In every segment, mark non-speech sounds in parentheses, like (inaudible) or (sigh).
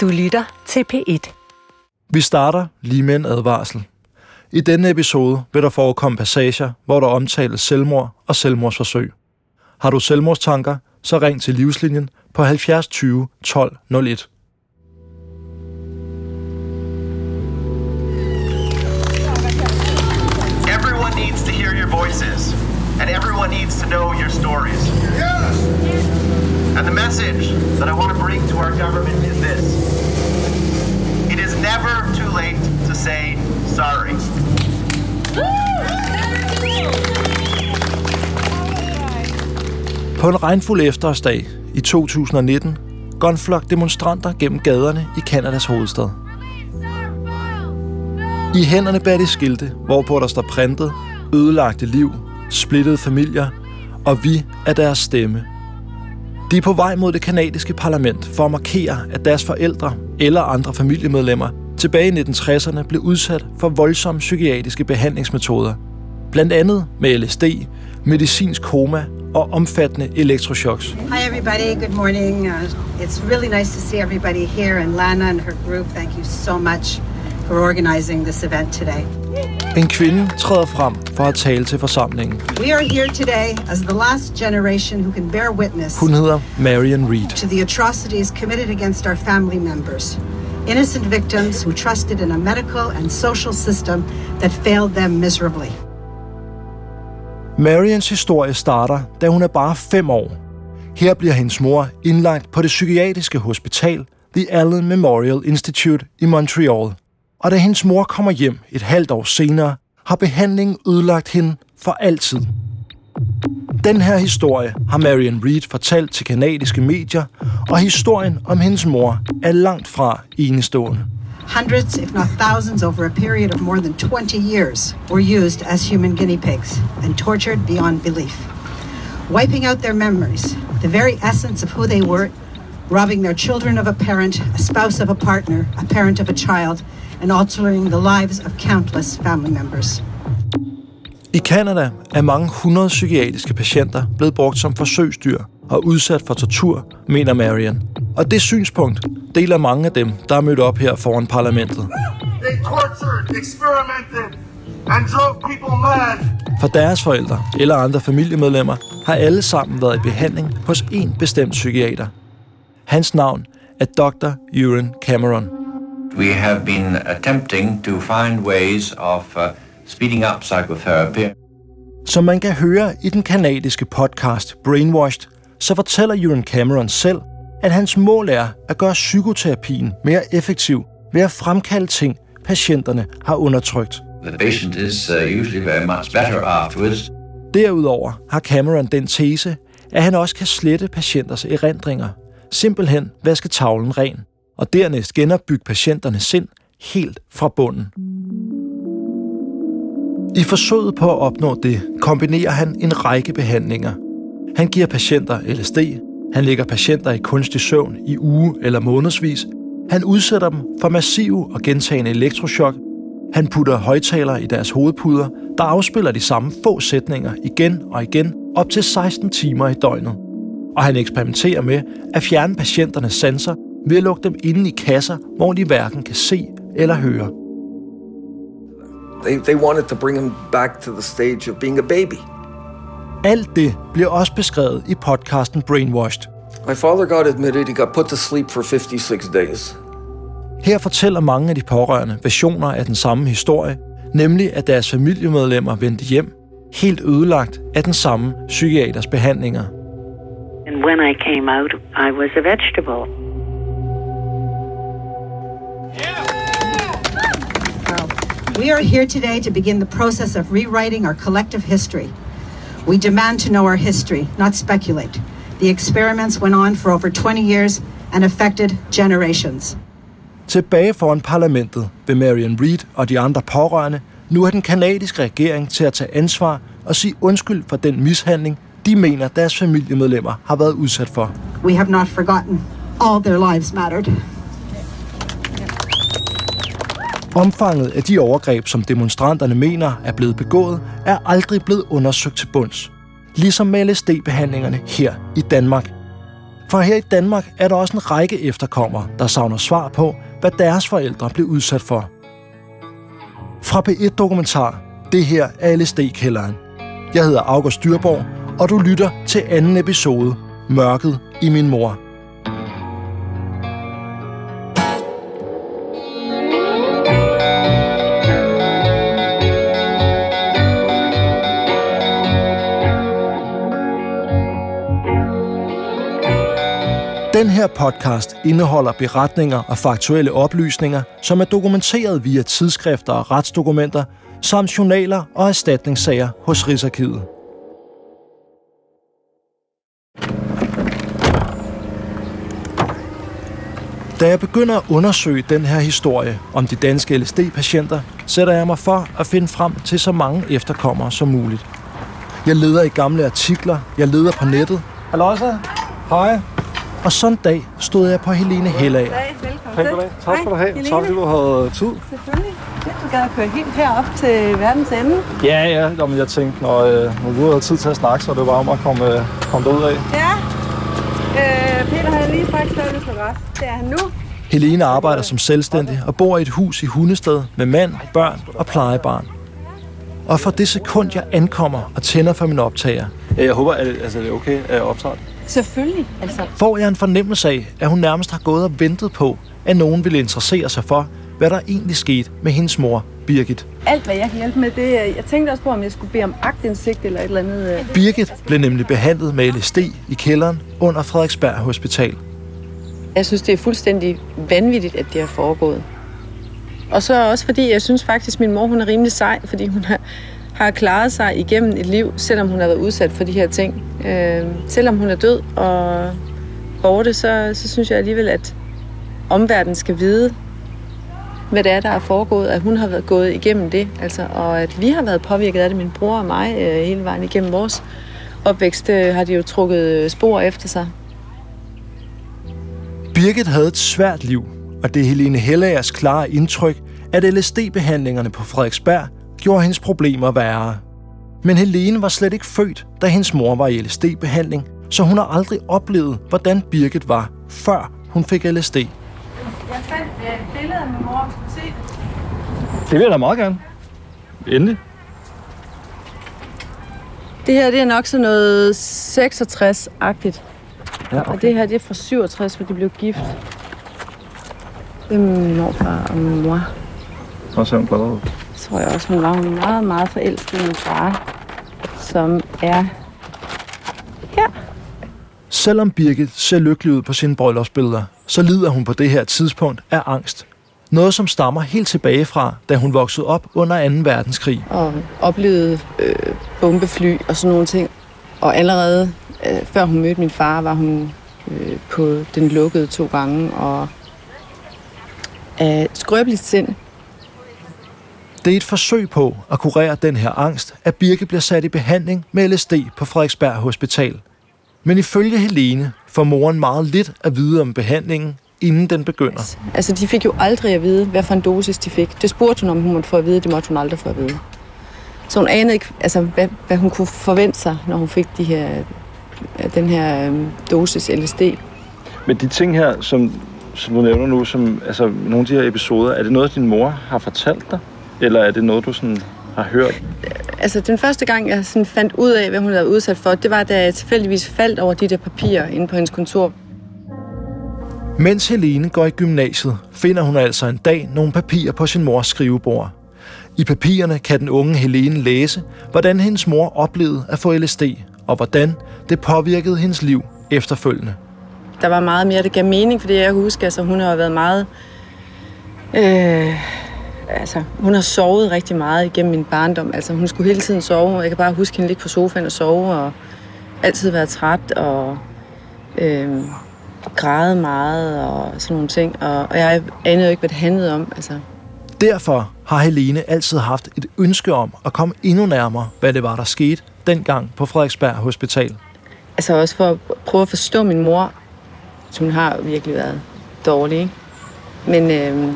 Du lytter til P1. Vi starter lige med en advarsel. I denne episode vil der forekomme passager, hvor der omtales selvmord og selvmordsforsøg. Har du selvmordstanker, så ring til Livslinjen på 70 20 12 01. Everyone needs to hear your voices, and everyone needs to know your stories. And the message that I want to bring to our government is this It is never too late to say sorry. På en regnfuld efterårsdag i 2019 går en flok demonstranter gennem gaderne i Kanadas hovedstad. I hænderne bærer de skilte, hvorpå der står printet, ødelagte liv, splittede familier, og vi er deres stemme. De er på vej mod det kanadiske parlament for at markere, at deres forældre eller andre familiemedlemmer tilbage i 1960'erne blev udsat for voldsomme psykiatriske behandlingsmetoder. Blandt andet med LSD, medicinsk koma og omfattende elektroshocks. Hi, everybody. Good morning. Uh, it's really nice to see everybody here, and Lana and her group. Thank you so much for organizing this event today. En kvinde træder frem for at tale til forsamlingen. We are here today as the last generation who can bear witness Hun hedder Marion Reed. to the atrocities committed against our family members. Innocent victims who trusted in a medical and social system that failed them miserably. Marians historie starter, da hun er bare fem år. Her bliver hendes mor indlagt på det psykiatriske hospital, The Allen Memorial Institute i Montreal. Og da hendes mor kommer hjem et halvt år senere, har behandlingen ødelagt hende for altid. Den her historie har Marion Reed fortalt til kanadiske medier, og historien om hendes mor er langt fra enestående. Hundreds, if not thousands, over a period of more than 20 years, were used as human guinea pigs and tortured beyond belief. Wiping out their memories, the very essence of who they were, robbing their children of a parent, a spouse of a partner, a parent of a child, and altering the lives of countless family members. I Kanada er mange hundrede psykiatriske patienter blevet brugt som forsøgsdyr og udsat for tortur, mener Marion. Og det synspunkt deler mange af dem, der er mødt op her foran parlamentet. They tortured, experimented, and drove people mad. For deres forældre eller andre familiemedlemmer har alle sammen været i behandling hos en bestemt psykiater. Hans navn er Dr. Ewan Cameron. We have been attempting to find ways of uh, speeding up psychotherapy. Som man kan høre i den kanadiske podcast Brainwashed, så fortæller Ewan Cameron selv, at hans mål er at gøre psykoterapien mere effektiv ved at fremkalde ting, patienterne har undertrykt. The patient is uh, usually very much better afterwards. Derudover har Cameron den tese, at han også kan slette patienters erindringer. Simpelthen vaske tavlen ren, og dernæst genopbygge patienternes sind helt fra bunden. I forsøget på at opnå det, kombinerer han en række behandlinger. Han giver patienter LSD, han lægger patienter i kunstig søvn i uge eller månedsvis, han udsætter dem for massive og gentagende elektroshock, han putter højtalere i deres hovedpuder, der afspiller de samme få sætninger igen og igen op til 16 timer i døgnet. Og han eksperimenterer med at fjerne patienternes sanser ved at lukke dem inde i kasser, hvor de hverken kan se eller høre. They, they wanted to bring him back to the stage of being a baby. Alt det bliver også beskrevet i podcasten Brainwashed. My father got admitted, he got put to sleep for 56 days. Her fortæller mange af de pårørende versioner af den samme historie, nemlig at deres familiemedlemmer vendte hjem, helt ødelagt af den samme psykiaters behandlinger. And when I came out, I was a vegetable. We are here today to begin the process of rewriting our collective history. We demand to know our history, not speculate. The experiments went on for over 20 years and affected generations. Tilbage foran parlamentet vil Marion Reed og de andre pårørende nu have den kanadiske regering til at tage ansvar og sige undskyld for den mishandling, de mener deres familiemedlemmer har været udsat for. We have not forgotten. All their lives mattered. Omfanget af de overgreb, som demonstranterne mener er blevet begået, er aldrig blevet undersøgt til bunds. Ligesom med LSD-behandlingerne her i Danmark. For her i Danmark er der også en række efterkommere, der savner svar på, hvad deres forældre blev udsat for. Fra P1 Dokumentar, det her er LSD-kælderen. Jeg hedder August Dyrborg, og du lytter til anden episode, Mørket i min mor. Den her podcast indeholder beretninger og faktuelle oplysninger, som er dokumenteret via tidsskrifter og retsdokumenter, samt journaler og erstatningssager hos Rigsarkivet. Da jeg begynder at undersøge den her historie om de danske LSD-patienter, sætter jeg mig for at finde frem til så mange efterkommere som muligt. Jeg leder i gamle artikler, jeg leder på nettet. Hallo, Hej. Og sådan en dag stod jeg på Helene Hellager. Velkommen til. Tak skal du have. Tak fordi du havde tid. Selvfølgelig. Det du gad at køre helt herop til verdens ende. Ja, ja. Jamen, jeg tænkte, når, øh, når du havde tid til at snakke, så er det bare om at komme, øh, komme derud af. Ja. Øh, Peter har lige faktisk taget det for. Det er han nu. Helene arbejder som selvstændig og bor i et hus i Hundested med mand, børn og plejebarn. Og for det sekund, jeg ankommer og tænder for min optager, jeg håber, at altså, det er okay, at jeg optager det. Selvfølgelig. Altså, får jeg en fornemmelse af, at hun nærmest har gået og ventet på, at nogen ville interessere sig for, hvad der egentlig skete med hendes mor, Birgit. alt hvad jeg kan hjælpe med, det er... Jeg tænkte også på, om jeg skulle bede om agtindsigt eller et eller andet. øh. Birgit blev nemlig behandlet med LSD i kælderen under Frederiksberg Hospital. Jeg synes, det er fuldstændig vanvittigt, at det er foregået. Og så også fordi, jeg synes faktisk, at min mor hun er rimelig sej, fordi hun har, har klaret sig igennem et liv, selvom hun har været udsat for de her ting. Øh, selvom hun er død og borte, så, så synes jeg alligevel, at omverdenen skal vide, hvad det er, der er foregået, at hun har været gået igennem det, altså, og at vi har været påvirket af det, min bror og mig, øh, hele vejen igennem vores opvækst, øh, har de jo trukket øh, spor efter sig. Birgit havde et svært liv, og det er Helene Hellagers klare indtryk, at LSD-behandlingerne på Frederiksberg gjorde hendes problemer værre. Men Helene var slet ikke født, da hendes mor var i LSD-behandling, så hun har aldrig oplevet, hvordan Birgit var, før hun fik LSD. Jeg fandt et billede af min mor. Se. Det vil jeg da meget gerne. Endelig. Det her, det er nok sådan noget 66-agtigt. Ja, Og det her, det er fra 67, hvor de blev gift. Det er min morfar og min mor. Og så er hun glad ud. Tror jeg også, hun var hun meget, meget forelsket i min far, som er Selvom Birgit ser lykkelig ud på sine bryllupsbilleder, så lider hun på det her tidspunkt af angst. Noget, som stammer helt tilbage fra, da hun voksede op under 2. verdenskrig. og oplevede øh, bombefly og sådan nogle ting. Og allerede øh, før hun mødte min far, var hun øh, på den lukkede to gange, og af skrøbeligt sind. Det er et forsøg på at kurere den her angst, at Birke bliver sat i behandling med LSD på Frederiksberg Hospital. Men ifølge Helene får moren meget lidt at vide om behandlingen, inden den begynder. Altså, de fik jo aldrig at vide, hvad for en dosis de fik. Det spurgte hun, om hun måtte få at vide. Det måtte hun aldrig få at vide. Så hun anede ikke, altså, hvad, hvad hun kunne forvente sig, når hun fik de her, den her øhm, dosis LSD. Men de ting her, som, som du nævner nu, som, altså nogle af de her episoder, er det noget, din mor har fortalt dig? Eller er det noget, du sådan har hørt? Altså, den første gang, jeg sådan fandt ud af, hvad hun havde været udsat for, det var, da jeg tilfældigvis faldt over de der papirer inde på hendes kontor. Mens Helene går i gymnasiet, finder hun altså en dag nogle papirer på sin mors skrivebord. I papirerne kan den unge Helene læse, hvordan hendes mor oplevede at få LSD, og hvordan det påvirkede hendes liv efterfølgende. Der var meget mere, det gav mening, fordi jeg husker, altså, hun har været meget... Øh, altså, hun har sovet rigtig meget igennem min barndom. Altså, hun skulle hele tiden sove. Jeg kan bare huske hende ligge på sofaen og sove, og altid være træt, og øh, græde meget, og sådan nogle ting. Og, og jeg anede jo ikke, hvad det handlede om. Altså, Derfor har Helene altid haft et ønske om at komme endnu nærmere, hvad det var, der skete dengang på Frederiksberg Hospital. altså også for at prøve at forstå min mor. Hun har virkelig været dårlig, ikke? Men, øh,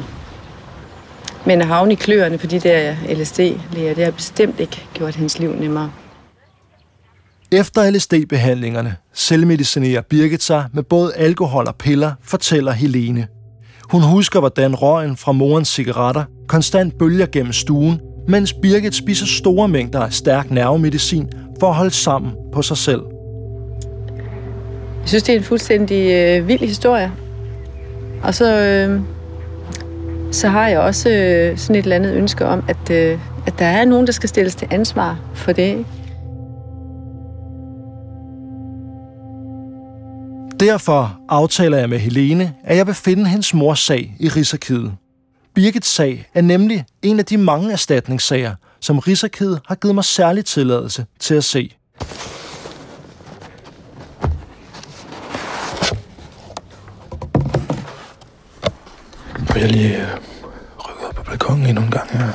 men at havne i kløerne på de der LSD-læger, det har bestemt ikke gjort hendes liv nemmere. Efter LSD-behandlingerne selvmedicinerer Birgit sig med både alkohol og piller, fortæller Helene. Hun husker, hvordan røgen fra morens cigaretter konstant bølger gennem stuen, mens Birgit spiser store mængder af stærk nervemedicin for at holde sammen på sig selv. Jeg synes, det er en fuldstændig øh, vild historie. Og så, øh, så har jeg også øh, sådan et eller andet ønske om, at, øh, at der er nogen, der skal stilles til ansvar for det. Ikke? Derfor aftaler jeg med Helene, at jeg vil finde hendes mors sag i Rigsarkivet. Birgits sag er nemlig en af de mange erstatningssager, som Rigsarkivet har givet mig særlig tilladelse til at se. Jeg lige øh, rykket op på balkongen endnu en gang her.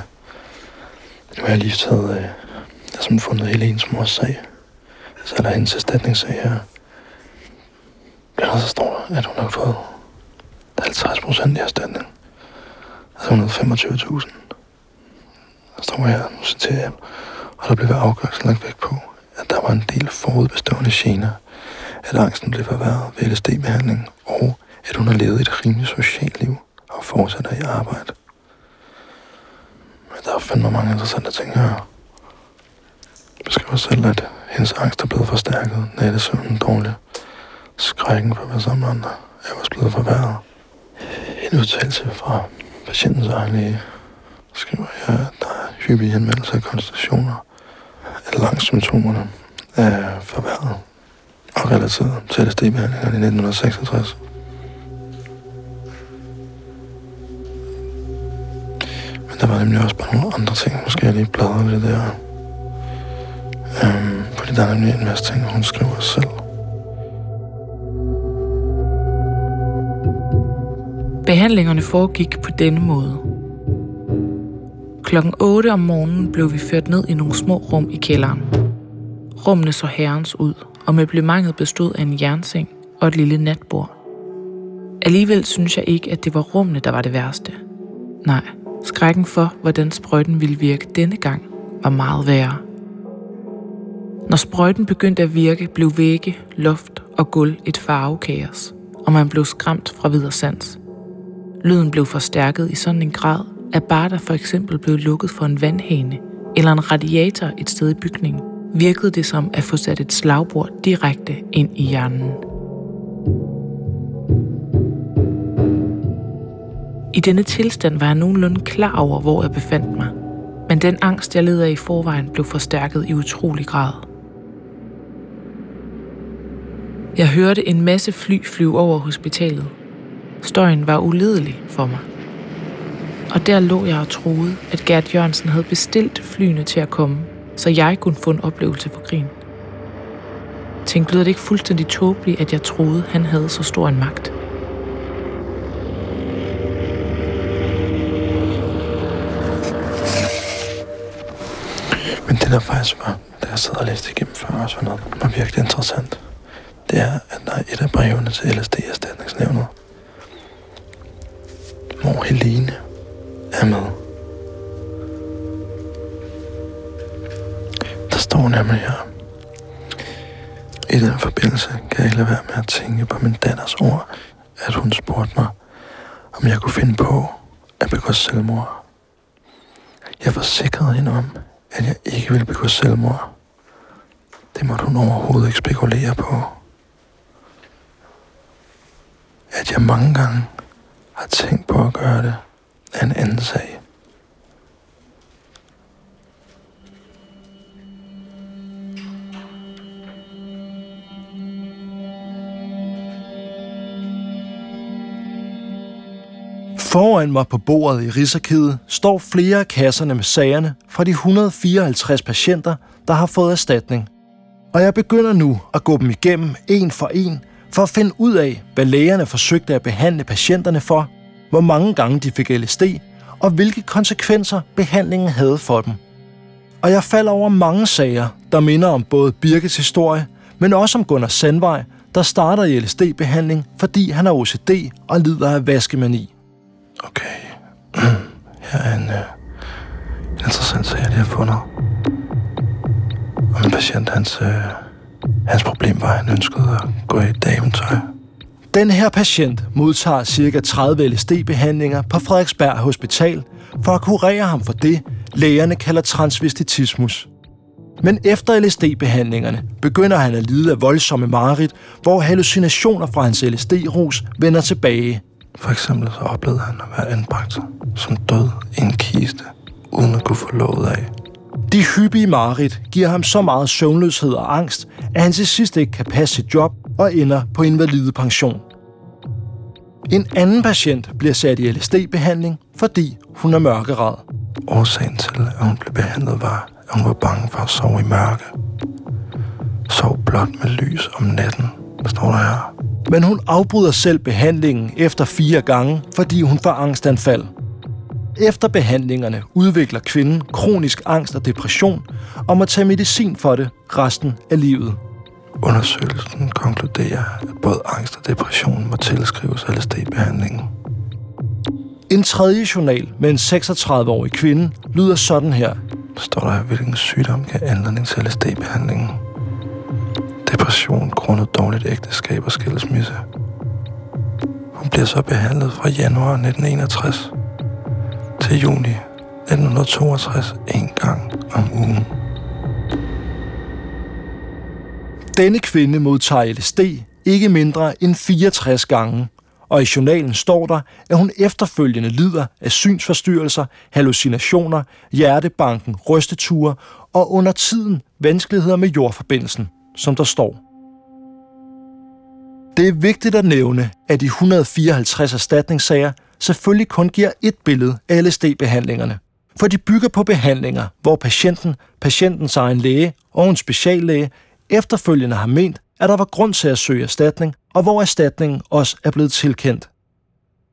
Nu har jeg lige taget, øh, jeg har simpelthen fundet Helenes mors sag. Altså, så er der hendes erstatningssag her. Og så står der, at hun har fået 50 procent i erstatning. Altså 125.000. Der står her, nu citerer jeg, og der blev ved afgørelsen lagt væk på, at der var en del forudbestående gener, at angsten blev forværret ved LSD-behandling, og at hun har levet et rimeligt socialt liv og fortsætter i arbejde. Men der er fandme mange interessante ting her. Beskriver selv, at hendes angst er blevet forstærket, nattesøvnen dårlig. Skrækken for at være sammen med andre er også blevet forværret. En udtalelse fra patientens egen læge skriver jeg, at der er hyppige henvendelser af konstationer, at langt symptomerne er forværret og relateret til LSD-behandlingerne i 1966. Nemlig også på nogle andre ting. Måske jeg lige bladret lidt der. Øhm, fordi der er nemlig en masse ting, hun skriver selv. Behandlingerne foregik på denne måde. Klokken 8 om morgenen blev vi ført ned i nogle små rum i kælderen. Rummene så herrens ud, og møblementet bestod af en jernseng og et lille natbord. Alligevel synes jeg ikke, at det var rummene, der var det værste. Nej, skrækken for, hvordan sprøjten ville virke denne gang, var meget værre. Når sprøjten begyndte at virke, blev vægge, loft og gulv et farvekaos, og man blev skræmt fra videre sans. Lyden blev forstærket i sådan en grad, at bare der for eksempel blev lukket for en vandhane eller en radiator et sted i bygningen, virkede det som at få sat et slagbord direkte ind i hjernen. I denne tilstand var jeg nogenlunde klar over, hvor jeg befandt mig, men den angst, jeg led af i forvejen, blev forstærket i utrolig grad. Jeg hørte en masse fly flyve over hospitalet. Støjen var uledelig for mig. Og der lå jeg og troede, at Gert Jørgensen havde bestilt flyene til at komme, så jeg kunne få en oplevelse for grin. Tænk, lød det ikke fuldstændig tåbeligt, at jeg troede, han havde så stor en magt? Det der faktisk var, da jeg sad og læste igennem før også var noget, var virkelig interessant. Det er, at der er et af brevene til LSD-erstatningsnævnet, hvor Helene er med. Der står nemlig her. I den forbindelse kan jeg ikke lade være med at tænke på min datters ord, at hun spurgte mig, om jeg kunne finde på at begå selvmord. Jeg forsikrede hende om, at jeg ikke ville begå selvmord. Det måtte hun overhovedet ikke spekulere på. At jeg mange gange har tænkt på at gøre det, er en anden sag. Foran mig på bordet i Rigsarkivet står flere af kasserne med sagerne fra de 154 patienter, der har fået erstatning. Og jeg begynder nu at gå dem igennem en for en, for at finde ud af, hvad lægerne forsøgte at behandle patienterne for, hvor mange gange de fik LSD, og hvilke konsekvenser behandlingen havde for dem. Og jeg falder over mange sager, der minder om både Birkes historie, men også om Gunnar Sandvej, der starter i LSD-behandling, fordi han har OCD og lider af vaskemani. Okay. (clears throat) Her er en, øh, en interessant sag, jeg lige har fundet. Om en patient, hans, øh, Hans problem var, at han ønskede at gå i dametøj. Den her patient modtager ca. 30 LSD-behandlinger på Frederiksberg Hospital for at kurere ham for det, lægerne kalder transvestitismus. Men efter LSD-behandlingerne begynder han at lide af voldsomme mareridt, hvor hallucinationer fra hans LSD-rus vender tilbage. For eksempel så oplevede han at være anbragt som død i en kiste, uden at kunne få låget af. De hyppige mareridt giver ham så meget søvnløshed og angst, at han til sidst ikke kan passe sit job og ender på invalide pension. En anden patient bliver sat i LSD-behandling, fordi hun er mørkeret. Årsagen til, at hun blev behandlet, var, at hun var bange for at sove i mørke. Sov blot med lys om natten, står der her. Men hun afbryder selv behandlingen efter fire gange, fordi hun får angstanfald. Efter behandlingerne udvikler kvinden kronisk angst og depression og må tage medicin for det resten af livet. Undersøgelsen konkluderer, at både angst og depression må tilskrives LSD-behandlingen. En tredje journal med en 36-årig kvinde lyder sådan her. Står der, hvilken sygdom kan anledning til LSD-behandlingen. Depression grundet dårligt ægteskab og skilsmisse. Hun bliver så behandlet fra januar 1961 til juni 1962 en gang om ugen. Denne kvinde modtager LSD ikke mindre end 64 gange, og i journalen står der, at hun efterfølgende lider af synsforstyrrelser, hallucinationer, hjertebanken, rysteture og under tiden vanskeligheder med jordforbindelsen, som der står. Det er vigtigt at nævne, at de 154 erstatningssager selvfølgelig kun giver et billede af LSD-behandlingerne. For de bygger på behandlinger, hvor patienten, patientens egen læge og en speciallæge efterfølgende har ment, at der var grund til at søge erstatning, og hvor erstatningen også er blevet tilkendt.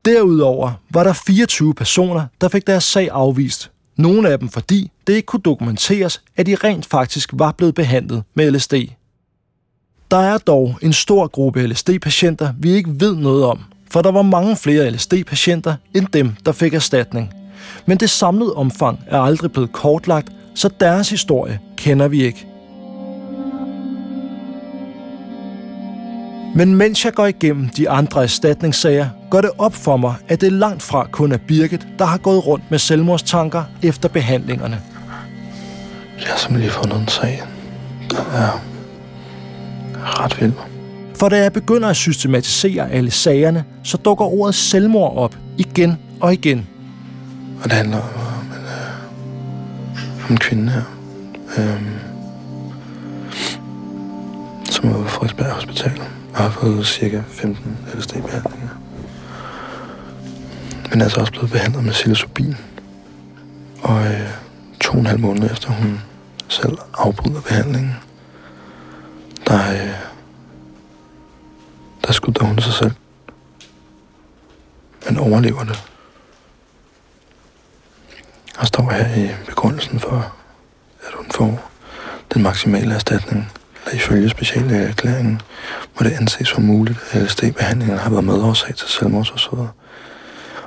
Derudover var der 24 personer, der fik deres sag afvist. Nogle af dem fordi det ikke kunne dokumenteres, at de rent faktisk var blevet behandlet med LSD. Der er dog en stor gruppe LSD-patienter, vi ikke ved noget om, for der var mange flere LSD-patienter end dem, der fik erstatning. Men det samlede omfang er aldrig blevet kortlagt, så deres historie kender vi ikke. Men mens jeg går igennem de andre erstatningssager, går det op for mig, at det langt fra kun er Birgit, der har gået rundt med selvmordstanker efter behandlingerne. Jeg har simpelthen lige fundet en sag, der er ret vild. For da jeg begynder at systematisere alle sagerne, så dukker ordet selvmord op igen og igen. Og det handler om en, øh, om en kvinde her, øh, som er ude på Frederiksberg Hospital og har fået cirka 15 LSD-behandlinger. Men er altså også blevet behandlet med psilocybin. Og øh, to og en halv måned efter hun selv afbryder behandlingen, der, øh, der skudder hun sig selv. Men overlever det. Og står her i begrundelsen for, at hun får den maksimale erstatning, eller ifølge speciallægeerklæringen, må det anses som muligt, at LSD-behandlingen har været medårsag til selvmordsforsøget,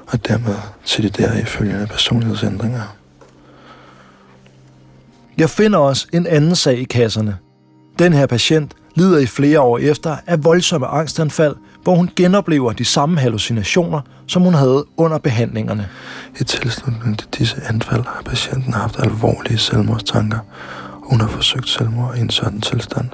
og dermed til de deraf følgende personlighedsændringer. Jeg finder også en anden sag i kasserne. Den her patient lider i flere år efter af voldsomme angstanfald, hvor hun genoplever de samme hallucinationer, som hun havde under behandlingerne. I tilslutning til disse anfald har patienten haft alvorlige selvmordstanker, og hun har forsøgt selvmord i en sådan tilstand.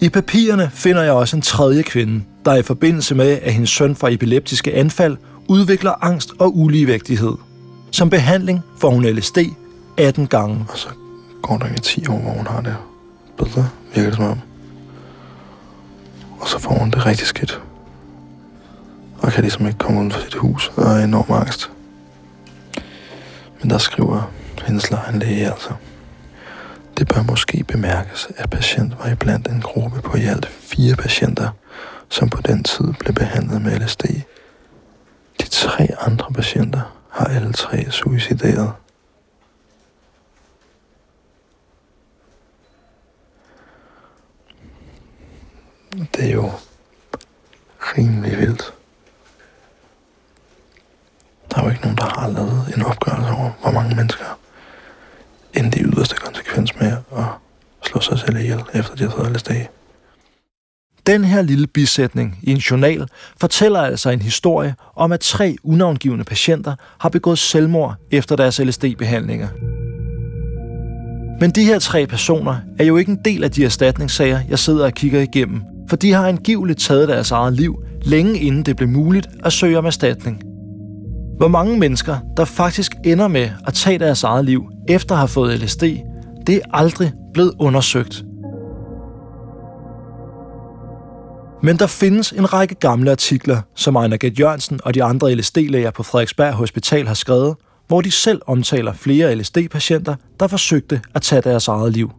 I papirerne finder jeg også en tredje kvinde, der i forbindelse med, at hendes søn får epileptiske anfald, udvikler angst og uligevægtighed. Som behandling får hun LSD 18 gange. Og så går der i 10 år, hvor hun har det bedre, virker det som om. Og så får hun det rigtig skidt. Og kan ligesom ikke komme ud fra sit hus og er enormt angst. Men der skriver hendes egen læge altså. Det bør måske bemærkes, at patient var iblandt en gruppe på i alt fire patienter, som på den tid blev behandlet med LSD. De tre andre patienter har alle tre suicideret. Det er jo rimelig vildt. Der er jo ikke nogen, der har lavet en opgørelse over, hvor mange mennesker endte i yderste konsekvens med at slå sig selv ihjel, efter de har fået LSD. Den her lille bisætning i en journal fortæller altså en historie om, at tre unavngivende patienter har begået selvmord efter deres LSD-behandlinger. Men de her tre personer er jo ikke en del af de erstatningssager, jeg sidder og kigger igennem, for de har angiveligt taget deres eget liv, længe inden det blev muligt at søge om erstatning. Hvor mange mennesker, der faktisk ender med at tage deres eget liv efter at have fået LSD, det er aldrig blevet undersøgt. Men der findes en række gamle artikler, som Ejner Gert Jørgensen og de andre LSD-læger på Frederiksberg Hospital har skrevet, hvor de selv omtaler flere LSD-patienter, der forsøgte at tage deres eget liv.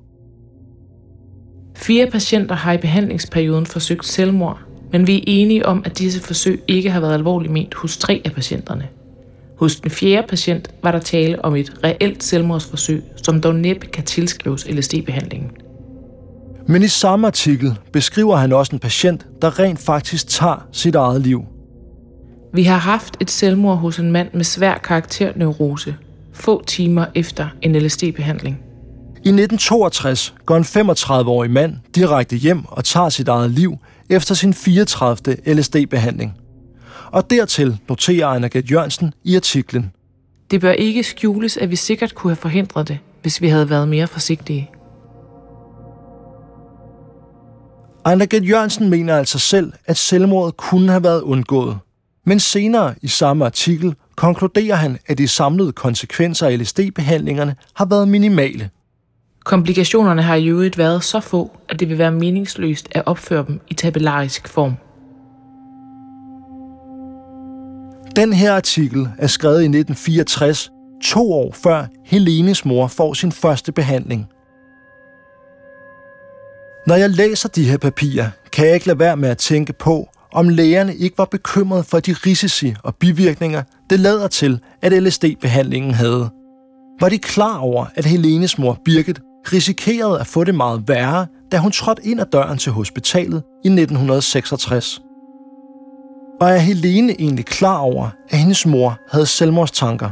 Fire patienter har i behandlingsperioden forsøgt selvmord, men vi er enige om, at disse forsøg ikke har været alvorligt ment hos tre af patienterne. Hos den fjerde patient var der tale om et reelt selvmordsforsøg, som dog næppe kan tilskrives LSD-behandlingen. Men i samme artikel beskriver han også en patient, der rent faktisk tager sit eget liv. Vi har haft et selvmord hos en mand med svær karakterneurose, få timer efter en LSD-behandling. I 1962 går en 35-årig mand direkte hjem og tager sit eget liv efter sin 34. LSD-behandling. Og dertil noterer Ejner Gert Jørgensen i artiklen. Det bør ikke skjules, at vi sikkert kunne have forhindret det, hvis vi havde været mere forsigtige. Ejner Gert Jørgensen mener altså selv, at selvmordet kunne have været undgået. Men senere i samme artikel konkluderer han, at de samlede konsekvenser af LSD-behandlingerne har været minimale. Komplikationerne har i øvrigt været så få, at det vil være meningsløst at opføre dem i tabellarisk form. Den her artikel er skrevet i 1964, to år før Helenes mor får sin første behandling. Når jeg læser de her papirer, kan jeg ikke lade være med at tænke på, om lægerne ikke var bekymrede for de risici og bivirkninger, det lader til, at LSD-behandlingen havde. Var de klar over, at Helenes mor Birgit risikerede at få det meget værre, da hun trådte ind ad døren til hospitalet i 1966? Og er Helene egentlig klar over, at hendes mor havde selvmordstanker?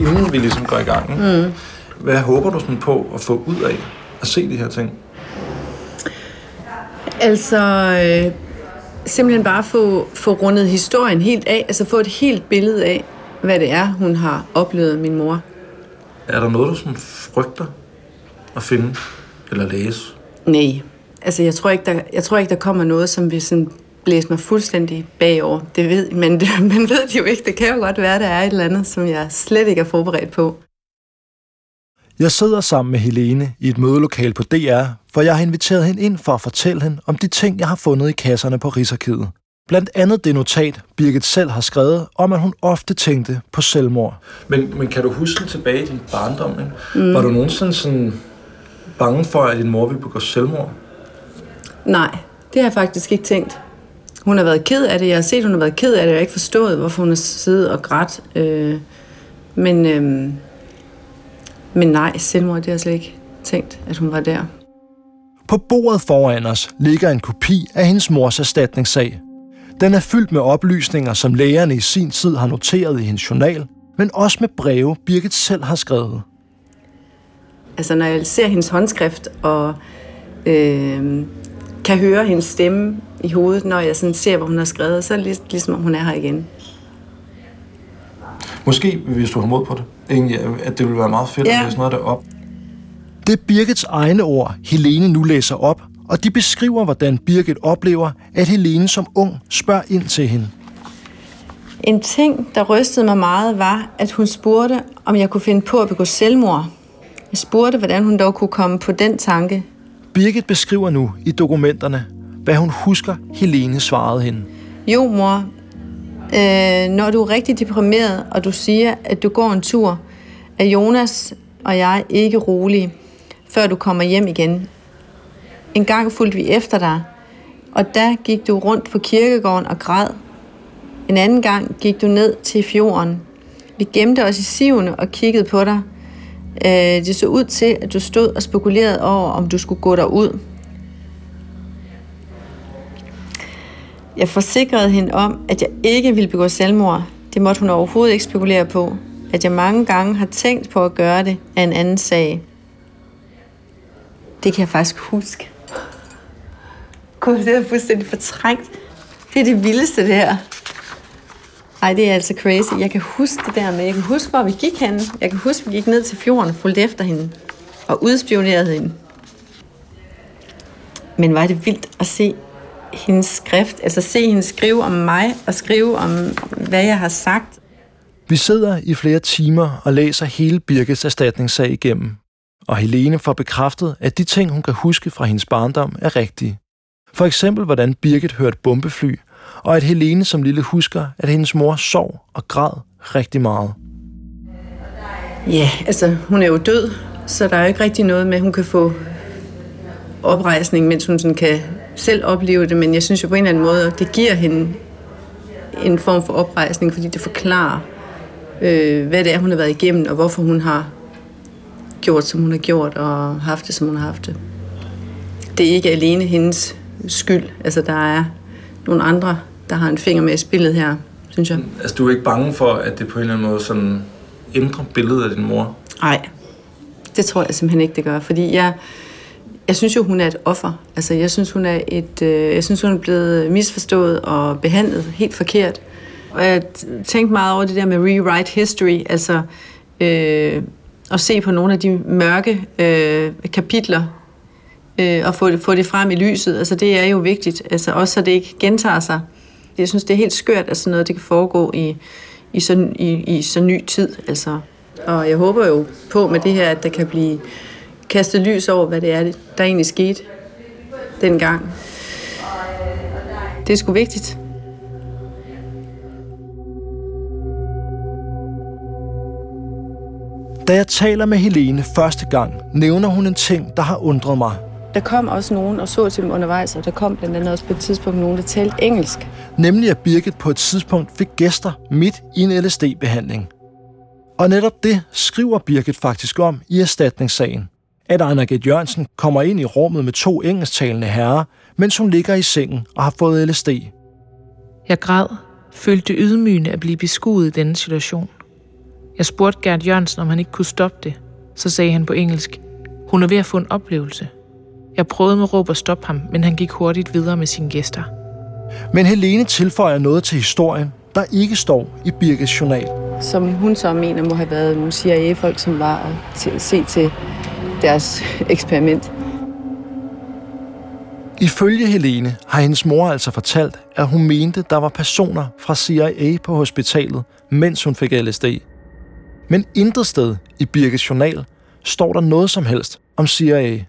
Inden vi ligesom går i gang, Mm. hvad håber du sådan på at få ud af at se de her ting? Altså, øh, simpelthen bare få, få rundet historien helt af, altså få et helt billede af, hvad det er, hun har oplevet min mor. Er der noget, du sådan frygter at finde eller læse? Nej, altså jeg tror ikke, der, jeg tror ikke, der kommer noget, som vil sådan blæse mig fuldstændig bagover. Det ved, men det, (laughs) man ved det jo ikke. Det kan jo godt være, der er et eller andet, som jeg slet ikke er forberedt på. Jeg sidder sammen med Helene i et mødelokal på DR, for jeg har inviteret hende ind for at fortælle hende om de ting, jeg har fundet i kasserne på Rigsarkivet. Blandt andet det notat, Birgit selv har skrevet, om at hun ofte tænkte på selvmord. Men, men kan du huske tilbage i din barndom? Ikke? Mm. Var du nogensinde sådan bange for, at din mor ville begå selvmord? Nej, det har jeg faktisk ikke tænkt. Hun har været ked af det. Jeg har set, hun har været ked af det. Jeg har ikke forstået, hvorfor hun har siddet og grædt. Øh, men, øh, men nej, selvmord, det har jeg slet ikke tænkt, at hun var der. På bordet foran os ligger en kopi af hendes mors erstatningssag. Den er fyldt med oplysninger, som lægerne i sin tid har noteret i hendes journal, men også med breve, Birgit selv har skrevet. Altså, når jeg ser hendes håndskrift og øh, kan høre hendes stemme i hovedet, når jeg sådan ser, hvad hun har skrevet, så er det lig- ligesom, om hun er her igen. Måske, hvis du har mod på det, egentlig, at det ville være meget fedt Ja. at læse noget derop. Det er Birgits egne ord, Helene nu læser op, og de beskriver, hvordan Birgit oplever, at Helene som ung spørger ind til hende. En ting, der rystede mig meget, var, at hun spurgte, om jeg kunne finde på at begå selvmord. Jeg spurgte, hvordan hun dog kunne komme på den tanke. Birgit beskriver nu i dokumenterne, hvad hun husker, Helene svarede hende. Jo, mor, øh, når du er rigtig deprimeret, og du siger, at du går en tur, er Jonas og jeg ikke rolige, før du kommer hjem igen. En gang fulgte vi efter dig, og der gik du rundt på kirkegården og græd. En anden gang gik du ned til fjorden. Vi gemte os i sivene og kiggede på dig. Øh, det så ud til, at du stod og spekulerede over, om du skulle gå derud. Jeg forsikrede hende om, at jeg ikke ville begå selvmord. Det måtte hun overhovedet ikke spekulere på, At jeg mange gange har tænkt på at gøre det, er en anden sag. Det kan jeg faktisk huske. Gud, det er fuldstændig fortrængt. Det er det vildeste, det her. Ej, det er altså crazy. Jeg kan huske det der med, jeg kan huske, hvor vi gik hen. Jeg kan huske, vi gik ned til fjorden og fulgte efter hende. Og udspionerede hende. Men var det vildt at se hendes skrift, altså se hende skrive om mig, og skrive om, hvad jeg har sagt. Vi sidder i flere timer og læser hele Birkes erstatningssag igennem. Og Helene får bekræftet, at de ting, hun kan huske fra hendes barndom, er rigtige. For eksempel, hvordan Birgit hørte bombefly, og at Helene som lille husker, at hendes mor sov og græd rigtig meget. Ja, altså hun er jo død, så der er jo ikke rigtig noget med, at hun kan få oprejsning, mens hun sådan kan selv opleve det, men jeg synes jo på en eller anden måde, det giver hende en form for oprejsning, fordi det forklarer, øh, hvad det er, hun har været igennem, og hvorfor hun har gjort, som hun har gjort, og haft det, som hun har haft det. Det er ikke alene hendes skyld. Altså, der er nogle andre, der har en finger med i spillet her, synes jeg. Altså, du er ikke bange for, at det på en eller anden måde sådan ændrer billedet af din mor? Nej, det tror jeg simpelthen ikke, det gør. Fordi jeg, jeg synes jo, hun er et offer. Altså, jeg synes, hun er et, øh, jeg synes, hun er blevet misforstået og behandlet helt forkert. Og jeg tænkte meget over det der med rewrite history, altså øh, at se på nogle af de mørke øh, kapitler øh, og få det, få det frem i lyset. Altså, det er jo vigtigt, altså, også så det ikke gentager sig. Jeg synes, det er helt skørt, at sådan noget det kan foregå i, i, så, i, i så ny tid. Altså. Og jeg håber jo på med det her, at der kan blive kastet lys over, hvad det er, der egentlig skete dengang. Det er sgu vigtigt. Da jeg taler med Helene første gang, nævner hun en ting, der har undret mig. Der kom også nogen og så til dem undervejs, og der kom blandt andet også på et tidspunkt nogen, der talte engelsk. Nemlig at Birgit på et tidspunkt fik gæster midt i en LSD-behandling. Og netop det skriver Birgit faktisk om i erstatningssagen at Ejner Gert Jørgensen kommer ind i rummet med to engelsktalende herrer, mens hun ligger i sengen og har fået LSD. Jeg græd, følte ydmygende at blive beskuet i denne situation. Jeg spurgte Gert Jørgensen, om han ikke kunne stoppe det. Så sagde han på engelsk, hun er ved at få en oplevelse. Jeg prøvede med råb at stoppe ham, men han gik hurtigt videre med sine gæster. Men Helene tilføjer noget til historien, der ikke står i Birkes journal. Som hun så mener må have været nogle CIA-folk, som var at se til deres eksperiment. Ifølge Helene har hendes mor altså fortalt, at hun mente, der var personer fra CIA på hospitalet, mens hun fik LSD. Men intet sted i Birkes journal står der noget som helst om CIA.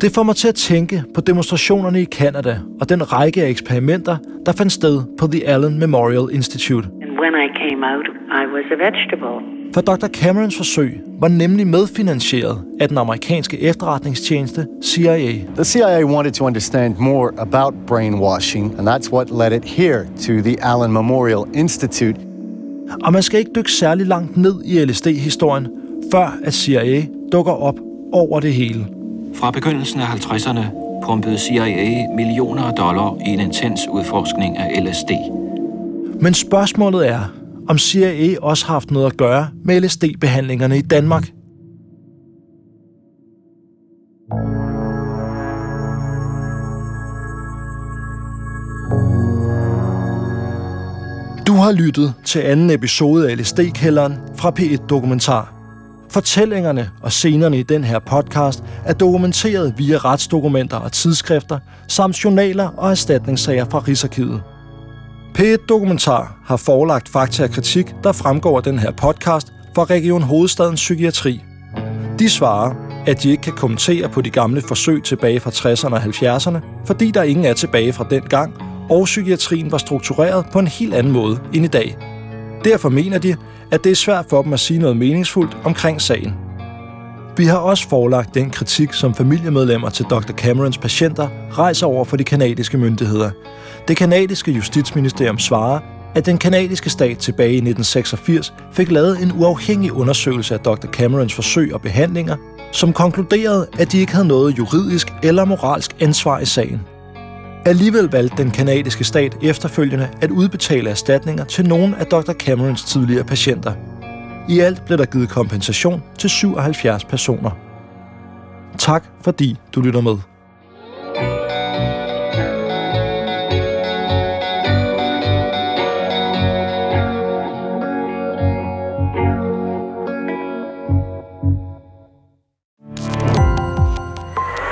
Det får mig til at tænke på demonstrationerne i Kanada og den række af eksperimenter, der fandt sted på The Allen Memorial Institute. And when I came out, I was a vegetable. For Dr. Camerons forsøg var nemlig medfinansieret af den amerikanske efterretningstjeneste CIA. The CIA wanted to understand more about brainwashing, and that's what led it here to the Allen Memorial Institute. Og man skal ikke dykke særlig langt ned i LSD-historien, før at CIA dukker op over det hele. Fra begyndelsen af 50'erne pumpede CIA millioner af dollar i en intens udforskning af LSD. Men spørgsmålet er, om CIA også har haft noget at gøre med LSD-behandlingerne i Danmark. Du har lyttet til anden episode af LSD-kælderen fra P1 Dokumentar. Fortællingerne og scenerne i den her podcast er dokumenteret via retsdokumenter og tidsskrifter, samt journaler og erstatningssager fra Rigsarkivet. P1 Dokumentar har forelagt fakta og kritik, der fremgår af den her podcast fra Region Hovedstadens Psykiatri. De svarer, at de ikke kan kommentere på de gamle forsøg tilbage fra 60'erne og 70'erne, fordi der ingen er tilbage fra den gang, og psykiatrien var struktureret på en helt anden måde end i dag. Derfor mener de, at det er svært for dem at sige noget meningsfuldt omkring sagen. Vi har også forelagt den kritik, som familiemedlemmer til Dr. Camerons patienter rejser over for de kanadiske myndigheder. Det kanadiske justitsministerium svarer, at den kanadiske stat tilbage i 1986 fik lavet en uafhængig undersøgelse af Dr. Camerons forsøg og behandlinger, som konkluderede, at de ikke havde noget juridisk eller moralsk ansvar i sagen. Alligevel valgte den kanadiske stat efterfølgende at udbetale erstatninger til nogle af Dr. Camerons tidligere patienter. I alt blev der givet kompensation til 77 personer. Tak fordi du lytter med.